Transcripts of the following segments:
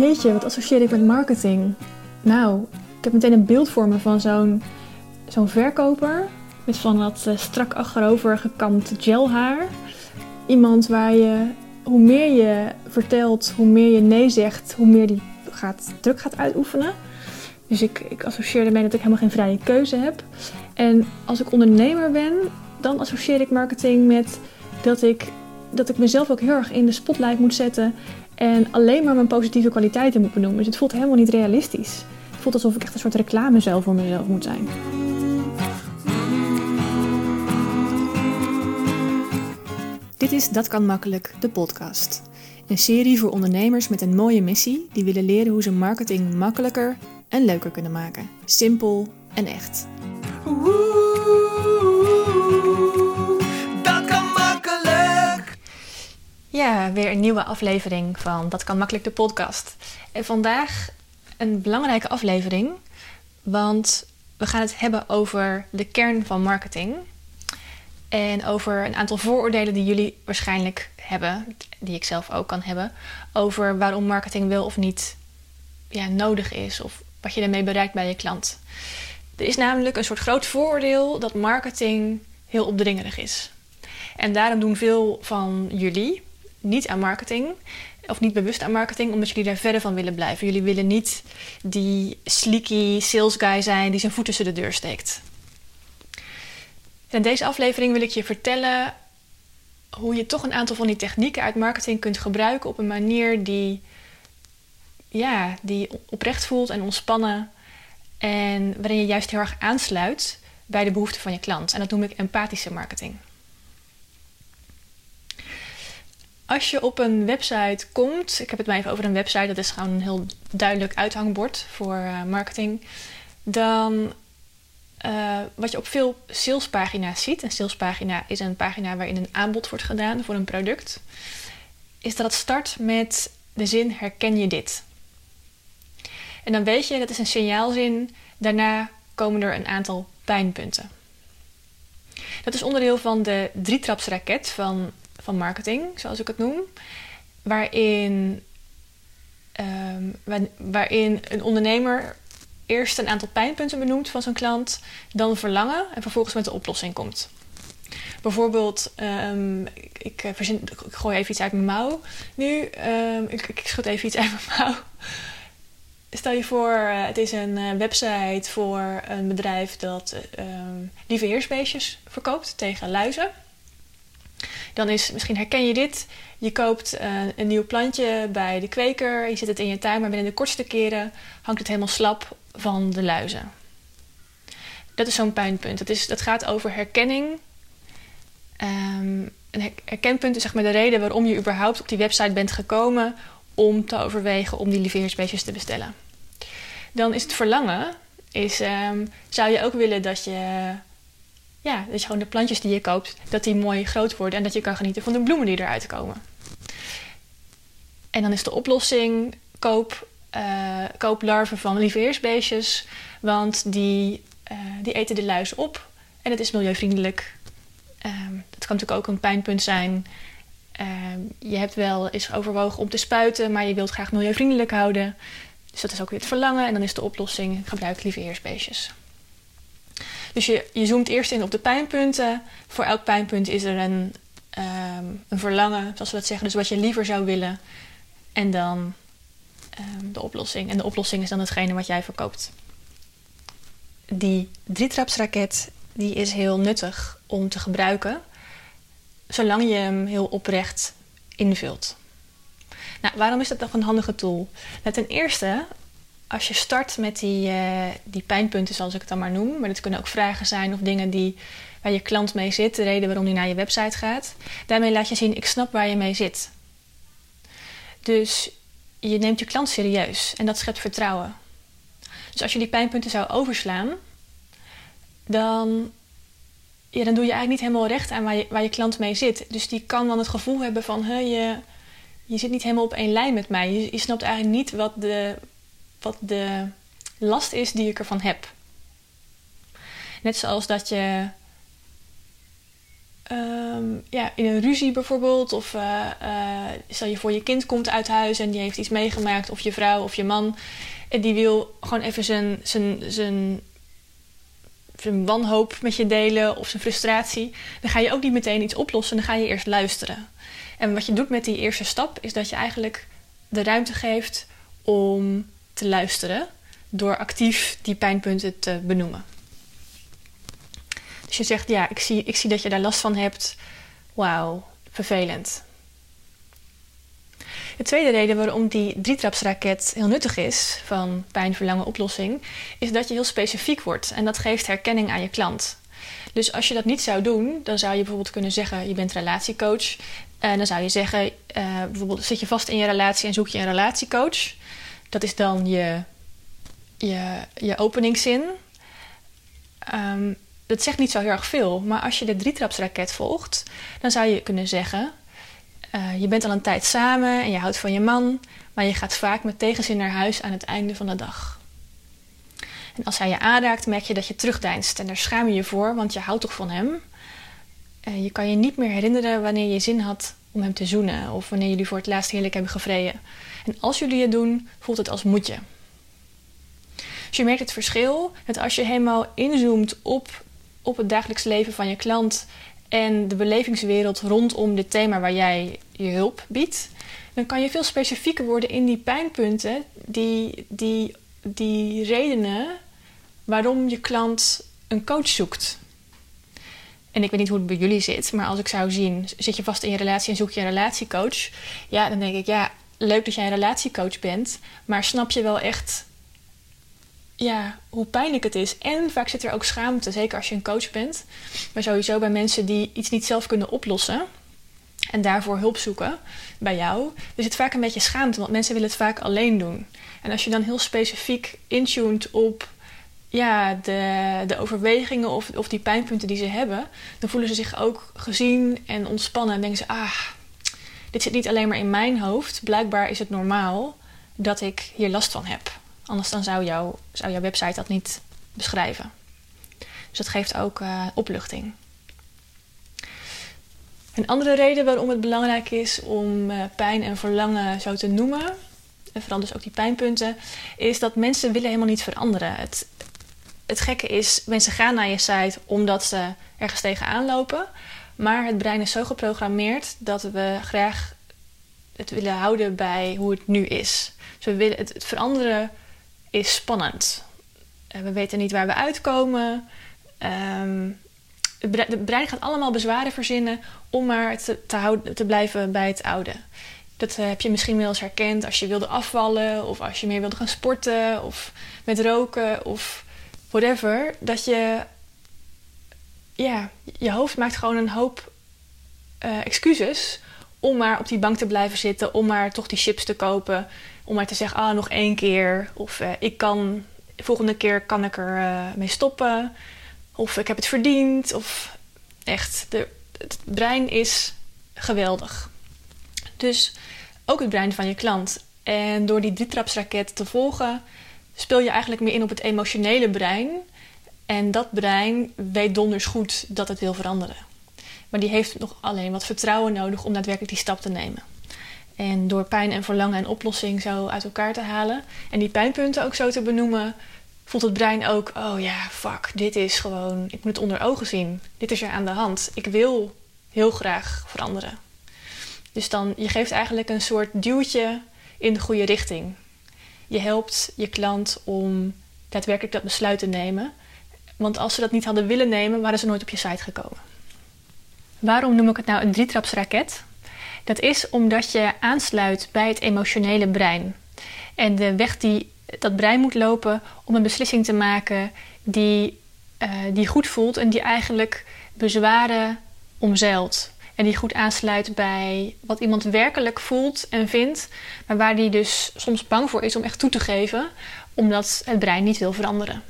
Jeetje, wat associeer ik met marketing? Nou, ik heb meteen een beeld voor me van zo'n zo'n verkoper. Met van dat uh, strak achterover gekamd gelhaar. Iemand waar je, hoe meer je vertelt, hoe meer je nee zegt, hoe meer die gaat, druk gaat uitoefenen. Dus ik, ik associeer ermee dat ik helemaal geen vrije keuze heb. En als ik ondernemer ben, dan associeer ik marketing met dat ik, dat ik mezelf ook heel erg in de spotlight moet zetten. En alleen maar mijn positieve kwaliteiten moet benoemen. Dus het voelt helemaal niet realistisch. Het voelt alsof ik echt een soort reclamezel voor mezelf moet zijn. Dit is Dat kan makkelijk, de podcast. Een serie voor ondernemers met een mooie missie die willen leren hoe ze marketing makkelijker en leuker kunnen maken. Simpel en echt. Ja, weer een nieuwe aflevering van Dat kan makkelijk de podcast. En vandaag een belangrijke aflevering, want we gaan het hebben over de kern van marketing. En over een aantal vooroordelen die jullie waarschijnlijk hebben, die ik zelf ook kan hebben, over waarom marketing wel of niet ja, nodig is of wat je daarmee bereikt bij je klant. Er is namelijk een soort groot vooroordeel dat marketing heel opdringerig is. En daarom doen veel van jullie niet aan marketing of niet bewust aan marketing, omdat jullie daar verder van willen blijven. Jullie willen niet die sleeky sales guy zijn die zijn voet tussen de deur steekt. In deze aflevering wil ik je vertellen hoe je toch een aantal van die technieken uit marketing kunt gebruiken op een manier die, ja, die oprecht voelt en ontspannen. En waarin je juist heel erg aansluit bij de behoeften van je klant. En dat noem ik empathische marketing. Als je op een website komt, ik heb het maar even over een website, dat is gewoon een heel duidelijk uithangbord voor uh, marketing. Dan uh, wat je op veel salespagina's ziet, een salespagina is een pagina waarin een aanbod wordt gedaan voor een product, is dat het start met de zin herken je dit? En dan weet je, dat is een signaalzin, daarna komen er een aantal pijnpunten. Dat is onderdeel van de drietrapsraket van, van marketing, zoals ik het noem, waarin, um, waarin een ondernemer eerst een aantal pijnpunten benoemt van zijn klant, dan verlangen en vervolgens met de oplossing komt. Bijvoorbeeld, um, ik, ik, verzin, ik, gooi even iets uit mijn mouw nu. Um, ik, ik schud even iets uit mijn mouw. Stel je voor, uh, het is een uh, website voor een bedrijf dat um, lieve heersbeestjes verkoopt tegen luizen. Dan is, misschien herken je dit, je koopt uh, een nieuw plantje bij de kweker, je zet het in je tuin, maar binnen de kortste keren hangt het helemaal slap van de luizen. Dat is zo'n pijnpunt. Dat, is, dat gaat over herkenning. Um, een herkenpunt is zeg maar de reden waarom je überhaupt op die website bent gekomen om te overwegen om die lieveheersbeestjes te bestellen. Dan is het verlangen, is, um, zou je ook willen dat je, ja, je gewoon de plantjes die je koopt, dat die mooi groot worden en dat je kan genieten van de bloemen die eruit komen. En dan is de oplossing, koop uh, koop larven van lieveheersbeestjes, want die, uh, die eten de luis op en het is milieuvriendelijk. Um, dat kan natuurlijk ook een pijnpunt zijn. Um, je hebt wel eens overwogen om te spuiten, maar je wilt graag milieuvriendelijk houden. Dus dat is ook weer het verlangen. En dan is de oplossing: gebruik lieveheersbeestjes. Dus je, je zoomt eerst in op de pijnpunten. Voor elk pijnpunt is er een, um, een verlangen, zoals we dat zeggen. Dus wat je liever zou willen. En dan um, de oplossing. En de oplossing is dan hetgene wat jij verkoopt. Die drietrapsraket die is heel nuttig om te gebruiken, zolang je hem heel oprecht invult. Nou, waarom is dat nog een handige tool? Nou, ten eerste, als je start met die, uh, die pijnpunten, zoals ik het dan maar noem, maar dat kunnen ook vragen zijn of dingen die, waar je klant mee zit, de reden waarom die naar je website gaat. Daarmee laat je zien, ik snap waar je mee zit. Dus je neemt je klant serieus en dat schept vertrouwen. Dus als je die pijnpunten zou overslaan, dan, ja, dan doe je eigenlijk niet helemaal recht aan waar je, waar je klant mee zit. Dus die kan dan het gevoel hebben van he, je, je zit niet helemaal op één lijn met mij. Je, je snapt eigenlijk niet wat de, wat de last is die ik ervan heb. Net zoals dat je ehm, ja, in een ruzie bijvoorbeeld, of uh, stel je voor je kind komt uit huis en die heeft iets meegemaakt, of je vrouw of je man, en die wil gewoon even zijn, zijn, zijn, zijn wanhoop met je delen of zijn frustratie, dan ga je ook niet meteen iets oplossen, dan ga je eerst luisteren. En wat je doet met die eerste stap is dat je eigenlijk de ruimte geeft om te luisteren door actief die pijnpunten te benoemen. Dus je zegt, ja, ik zie, ik zie dat je daar last van hebt. Wauw, vervelend. De tweede reden waarom die drietrapsraket heel nuttig is van pijn, verlangen, oplossing, is dat je heel specifiek wordt en dat geeft herkenning aan je klant. Dus als je dat niet zou doen, dan zou je bijvoorbeeld kunnen zeggen: je bent relatiecoach. En dan zou je zeggen: uh, bijvoorbeeld zit je vast in je relatie en zoek je een relatiecoach. Dat is dan je, je, je openingszin. Um, dat zegt niet zo heel erg veel, maar als je de drietrapsraket volgt, dan zou je kunnen zeggen: uh, je bent al een tijd samen en je houdt van je man, maar je gaat vaak met tegenzin naar huis aan het einde van de dag. En als hij je aanraakt, merk je dat je terugdeinst en daar schaam je je voor, want je houdt toch van hem. Uh, je kan je niet meer herinneren wanneer je zin had om hem te zoenen of wanneer jullie voor het laatst heerlijk hebben gevreden. En als jullie het doen, voelt het als moedje. Dus je merkt het verschil dat als je helemaal inzoomt op op het dagelijks leven van je klant en de belevingswereld rondom dit thema waar jij je hulp biedt, dan kan je veel specifieker worden in die pijnpunten, die, die, die redenen waarom je klant een coach zoekt. En ik weet niet hoe het bij jullie zit, maar als ik zou zien, zit je vast in je relatie en zoek je een relatiecoach, ja, dan denk ik, ja, leuk dat jij een relatiecoach bent, maar snap je wel echt ja, hoe pijnlijk het is. En vaak zit er ook schaamte, zeker als je een coach bent. Maar sowieso bij mensen die iets niet zelf kunnen oplossen en daarvoor hulp zoeken bij jou. Er zit vaak een beetje schaamte, want mensen willen het vaak alleen doen. En als je dan heel specifiek intuned op ja, de, de overwegingen of, of die pijnpunten die ze hebben, dan voelen ze zich ook gezien en ontspannen. En denken ze, ah, dit zit niet alleen maar in mijn hoofd. Blijkbaar is het normaal dat ik hier last van heb. Anders dan zou, jou, zou jouw website dat niet beschrijven. Dus dat geeft ook uh, opluchting. Een andere reden waarom het belangrijk is om uh, pijn en verlangen zo te noemen, en vooral dus ook die pijnpunten, is dat mensen willen helemaal niet veranderen. Het, het gekke is, mensen gaan naar je site omdat ze ergens tegenaan lopen. Maar het brein is zo geprogrammeerd dat we graag het willen houden bij hoe het nu is. Dus we willen het, veranderen is spannend. Uh, we weten niet waar we uitkomen. Um, het brein gaat allemaal bezwaren verzinnen om maar te, te, houden, te blijven bij het oude. Dat uh, heb je misschien wel eens herkend als je wilde afvallen of als je meer wilde gaan sporten of met roken of whatever. Dat je, ja, je hoofd maakt gewoon een hoop uh, excuses om maar op die bank te blijven zitten, om maar toch die chips te kopen, om maar te zeggen, ah, nog één keer. Of uh, ik kan, volgende keer kan ik er uh, mee stoppen. Of ik heb het verdiend. Of echt, de, het brein is geweldig. Dus ook het brein van je klant. En door die drietrapsraket te volgen, speel je eigenlijk meer in op het emotionele brein. En dat brein weet donders goed dat het wil veranderen. Maar die heeft nog alleen wat vertrouwen nodig om daadwerkelijk die stap te nemen. En door pijn en verlangen en oplossing zo uit elkaar te halen en die pijnpunten ook zo te benoemen, voelt het brein ook: oh ja, fuck, dit is gewoon, ik moet het onder ogen zien. Dit is er aan de hand. Ik wil heel graag veranderen. Dus dan, je geeft eigenlijk een soort duwtje in de goede richting. Je helpt je klant om daadwerkelijk dat besluit te nemen. Want als ze dat niet hadden willen nemen, waren ze nooit op je site gekomen. Waarom noem ik het nou een drietrapsraket? Dat is omdat je aansluit bij het emotionele brein. En de weg die dat brein moet lopen om een beslissing te maken die, uh, die goed voelt en die eigenlijk bezwaren omzeilt. En die goed aansluit bij wat iemand werkelijk voelt en vindt, maar waar die dus soms bang voor is om echt toe te geven, omdat het brein niet wil veranderen.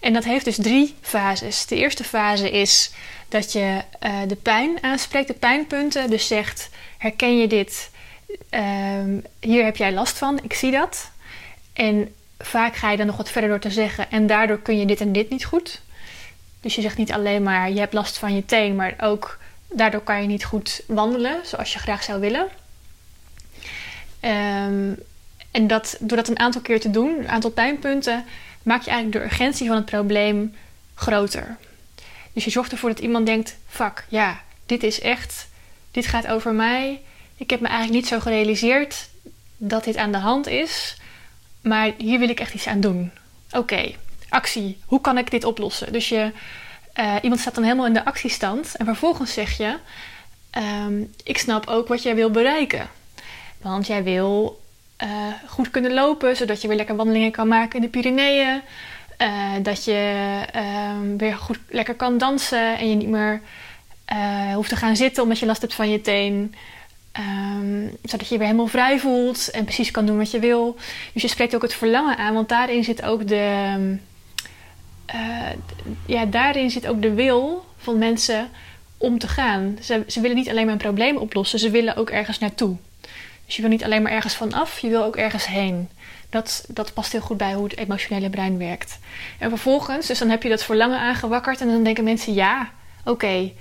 En dat heeft dus drie fases. De eerste fase is dat je uh, de pijn aanspreekt, de pijnpunten. Dus zegt: herken je dit? Um, hier heb jij last van, ik zie dat. En vaak ga je dan nog wat verder door te zeggen: en daardoor kun je dit en dit niet goed. Dus je zegt niet alleen maar: je hebt last van je teen, maar ook Daardoor kan je niet goed wandelen zoals je graag zou willen. Ehm, en dat, door dat een aantal keer te doen, een aantal pijnpunten, maak je eigenlijk de urgentie van het probleem groter. Dus je zorgt ervoor dat iemand denkt: fuck, ja, dit is echt, dit gaat over mij. Ik heb me eigenlijk niet zo gerealiseerd dat dit aan de hand is, maar hier wil ik echt iets aan doen. Oké, actie. Hoe kan ik dit oplossen? Dus je, uh, iemand staat dan helemaal in de actiestand en vervolgens zeg je: ehm, Ik snap ook wat jij wil bereiken. Want jij wil uh, goed kunnen lopen, zodat je weer lekker wandelingen kan maken in de Pyreneeën. Uh, dat je uh, weer goed lekker kan dansen en je niet meer hoeft te gaan zitten omdat je last hebt van je teen. Um, zodat je je weer helemaal vrij voelt en precies kan doen wat je wil. Dus je spreekt ook het verlangen aan, want daarin zit ook de, ja, daarin zit ook de wil van mensen om te gaan. Ze, ze willen niet alleen maar een probleem oplossen, ze willen ook ergens naartoe. Dus je wil niet alleen maar ergens vanaf, je wil ook ergens heen. Dat, dat past heel goed bij hoe het emotionele brein werkt. En vervolgens, dus dan heb je dat verlangen aangewakkerd en dan denken mensen: ja, oké, okay,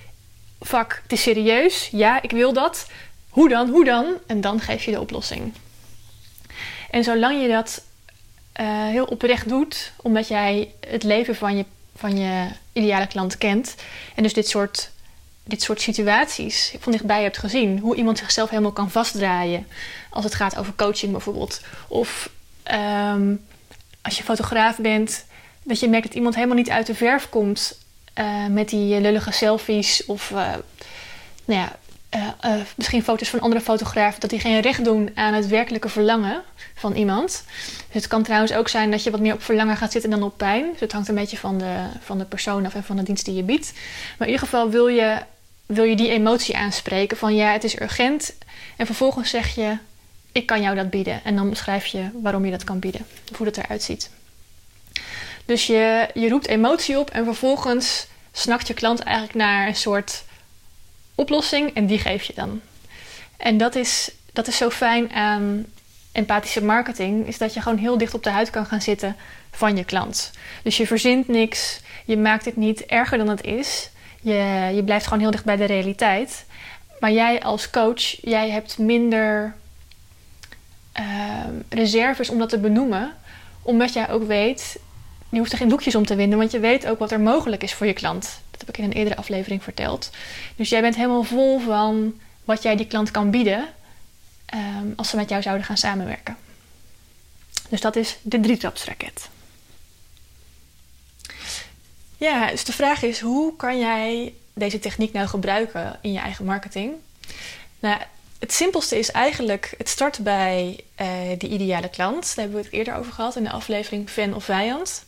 fuck, het is serieus. Ja, ik wil dat. Hoe dan? Hoe dan? En dan geef je de oplossing. En zolang je dat uh, heel oprecht doet, omdat jij het leven van je, van je ideale klant kent en dus dit soort dit soort situaties van dichtbij hebt gezien. Hoe iemand zichzelf helemaal kan vastdraaien. Als het gaat over coaching bijvoorbeeld. Of um, als je fotograaf bent, dat je merkt dat iemand helemaal niet uit de verf komt uh, met die lullige selfies. Of uh, nou ja, uh, misschien foto's van andere fotografen, dat die geen recht doen aan het werkelijke verlangen van iemand. Dus het kan trouwens ook zijn dat je wat meer op verlangen gaat zitten dan op pijn. Dus het hangt een beetje van de, van de persoon af en van de dienst die je biedt. Maar in ieder geval wil je wil je die emotie aanspreken van ja, het is urgent. En vervolgens zeg je, ik kan jou dat bieden. En dan beschrijf je waarom je dat kan bieden, of hoe dat eruit ziet. Dus je, je roept emotie op en vervolgens snakt je klant eigenlijk naar een soort oplossing en die geef je dan. En dat is, dat is zo fijn aan empathische marketing, is dat je gewoon heel dicht op de huid kan gaan zitten van je klant. Dus je verzint niks, je maakt het niet erger dan het is. Je, je blijft gewoon heel dicht bij de realiteit. Maar jij als coach, jij hebt minder uh, reserves om dat te benoemen. Omdat jij ook weet, je hoeft er geen doekjes om te winden. Want je weet ook wat er mogelijk is voor je klant. Dat heb ik in een eerdere aflevering verteld. Dus jij bent helemaal vol van wat jij die klant kan bieden. Um, als ze met jou zouden gaan samenwerken. Dus dat is de drietrapsraket. Ja, dus de vraag is: hoe kan jij deze techniek nou gebruiken in je eigen marketing? Nou, het simpelste is eigenlijk: het start bij uh, die ideale klant. Daar hebben we het eerder over gehad in de aflevering Fan of Vijand.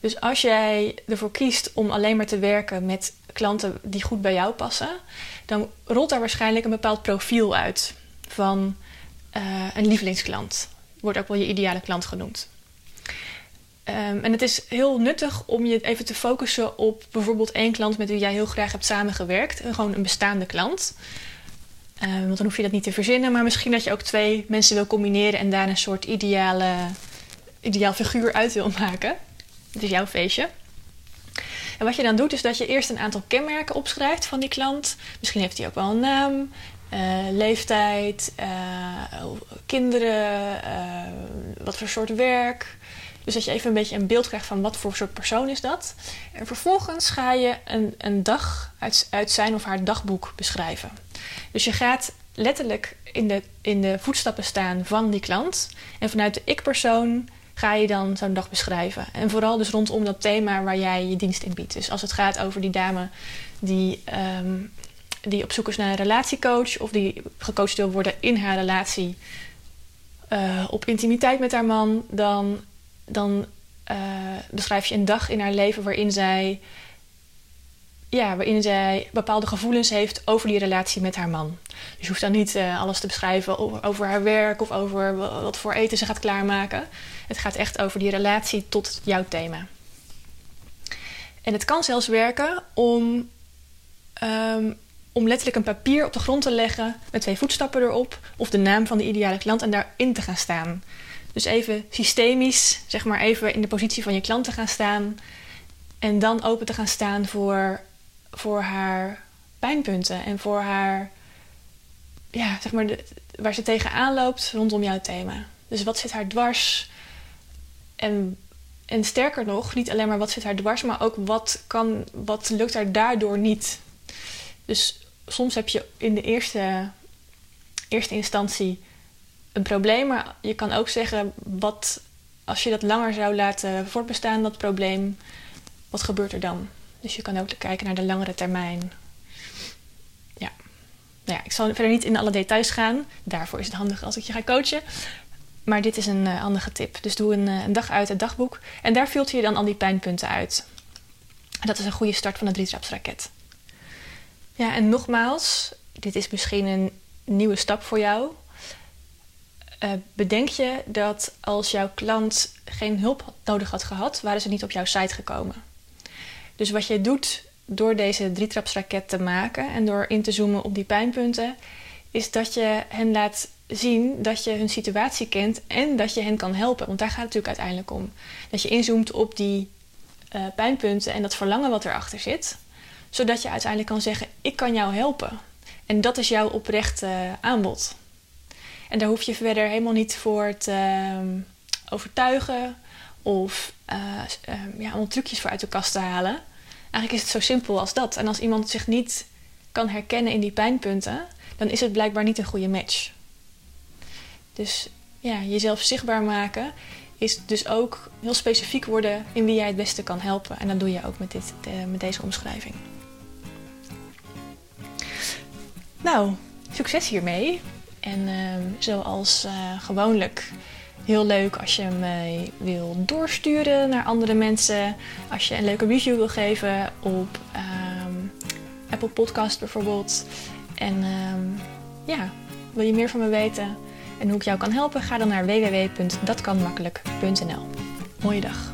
Dus als jij ervoor kiest om alleen maar te werken met klanten die goed bij jou passen, dan rolt daar waarschijnlijk een bepaald profiel uit van uh, een lievelingsklant. Wordt ook wel je ideale klant genoemd. Um, en het is heel nuttig om je even te focussen op bijvoorbeeld één klant met wie jij heel graag hebt samengewerkt. Gewoon een bestaande klant. Um, want dan hoef je dat niet te verzinnen. Maar misschien dat je ook twee mensen wil combineren en daar een soort ideale, ideaal figuur uit wil maken. Het is jouw feestje. En wat je dan doet, is dat je eerst een aantal kenmerken opschrijft van die klant. Misschien heeft hij ook wel een naam, uh, leeftijd, uh, kinderen, uh, wat voor soort werk. Dus dat je even een beetje een beeld krijgt van wat voor soort persoon is dat. En vervolgens ga je een, een dag uit, uit zijn of haar dagboek beschrijven. Dus je gaat letterlijk in de, in de voetstappen staan van die klant. En vanuit de ik-persoon ga je dan zo'n dag beschrijven. En vooral dus rondom dat thema waar jij je dienst in biedt. Dus als het gaat over die dame die, um, die op zoek is naar een relatiecoach... of die gecoacht wil worden in haar relatie... Uh, op intimiteit met haar man... dan dan beschrijf je een dag in haar leven waarin zij, ja, waarin zij bepaalde gevoelens heeft over die relatie met haar man. Dus je hoeft dan niet uh, alles te beschrijven over, haar werk of over wat voor eten ze gaat klaarmaken. Het gaat echt over die relatie tot jouw thema. En het kan zelfs werken om, um, om letterlijk een papier op de grond te leggen met twee voetstappen erop of de naam van de ideale klant en daarin te gaan staan. Dus even systemisch, zeg maar even in de positie van je klant te gaan staan. En dan open te gaan staan voor, voor haar pijnpunten en voor haar, ja, zeg maar, de, waar ze tegenaan loopt rondom jouw thema. Dus wat zit haar dwars? En, en sterker nog, niet alleen maar wat zit haar dwars, maar ook wat, kan, wat lukt haar daardoor niet. Dus soms heb je in de eerste, eerste instantie een probleem, maar je kan ook zeggen wat als je dat langer zou laten voortbestaan, dat probleem, wat gebeurt er dan? Dus je kan ook kijken naar de langere termijn. Ja. Nou ja, ik zal verder niet in alle details gaan. Daarvoor is het handig als ik je ga coachen. Maar dit is een uh, handige tip. Dus doe een, uh, een, dag uit het dagboek. En daar filter je dan al die pijnpunten uit. En dat is een goede start van een drietrapsraket. Ja, en nogmaals, dit is misschien een nieuwe stap voor jou. Uh, bedenk je dat als jouw klant geen hulp nodig had gehad, waren ze niet op jouw site gekomen. Dus wat je doet door deze drietrapsraket te maken en door in te zoomen op die pijnpunten, is dat je hen laat zien dat je hun situatie kent en dat je hen kan helpen. Want daar gaat het natuurlijk uiteindelijk om. Dat je inzoomt op die uh, pijnpunten en dat verlangen wat erachter zit, zodat je uiteindelijk kan zeggen: Ik kan jou helpen. En dat is jouw oprechte aanbod. En daar hoef je verder helemaal niet voor te uh, overtuigen of uh, uh, ja, allemaal trucjes voor uit de kast te halen. Eigenlijk is het zo simpel als dat. En als iemand zich niet kan herkennen in die pijnpunten, dan is het blijkbaar niet een goede match. Dus ja, jezelf zichtbaar maken is dus ook heel specifiek worden in wie jij het beste kan helpen. En dat doe je ook met, dit, de, met deze omschrijving. Nou, succes hiermee. En uh, zoals uh, gewoonlijk heel leuk als je me wil doorsturen naar andere mensen. Als je een leuke review wil geven op um, Apple Podcast bijvoorbeeld. En um, ja, wil je meer van me weten en hoe ik jou kan helpen? Ga dan naar www.datkanmakkelijk.nl. Mooie dag.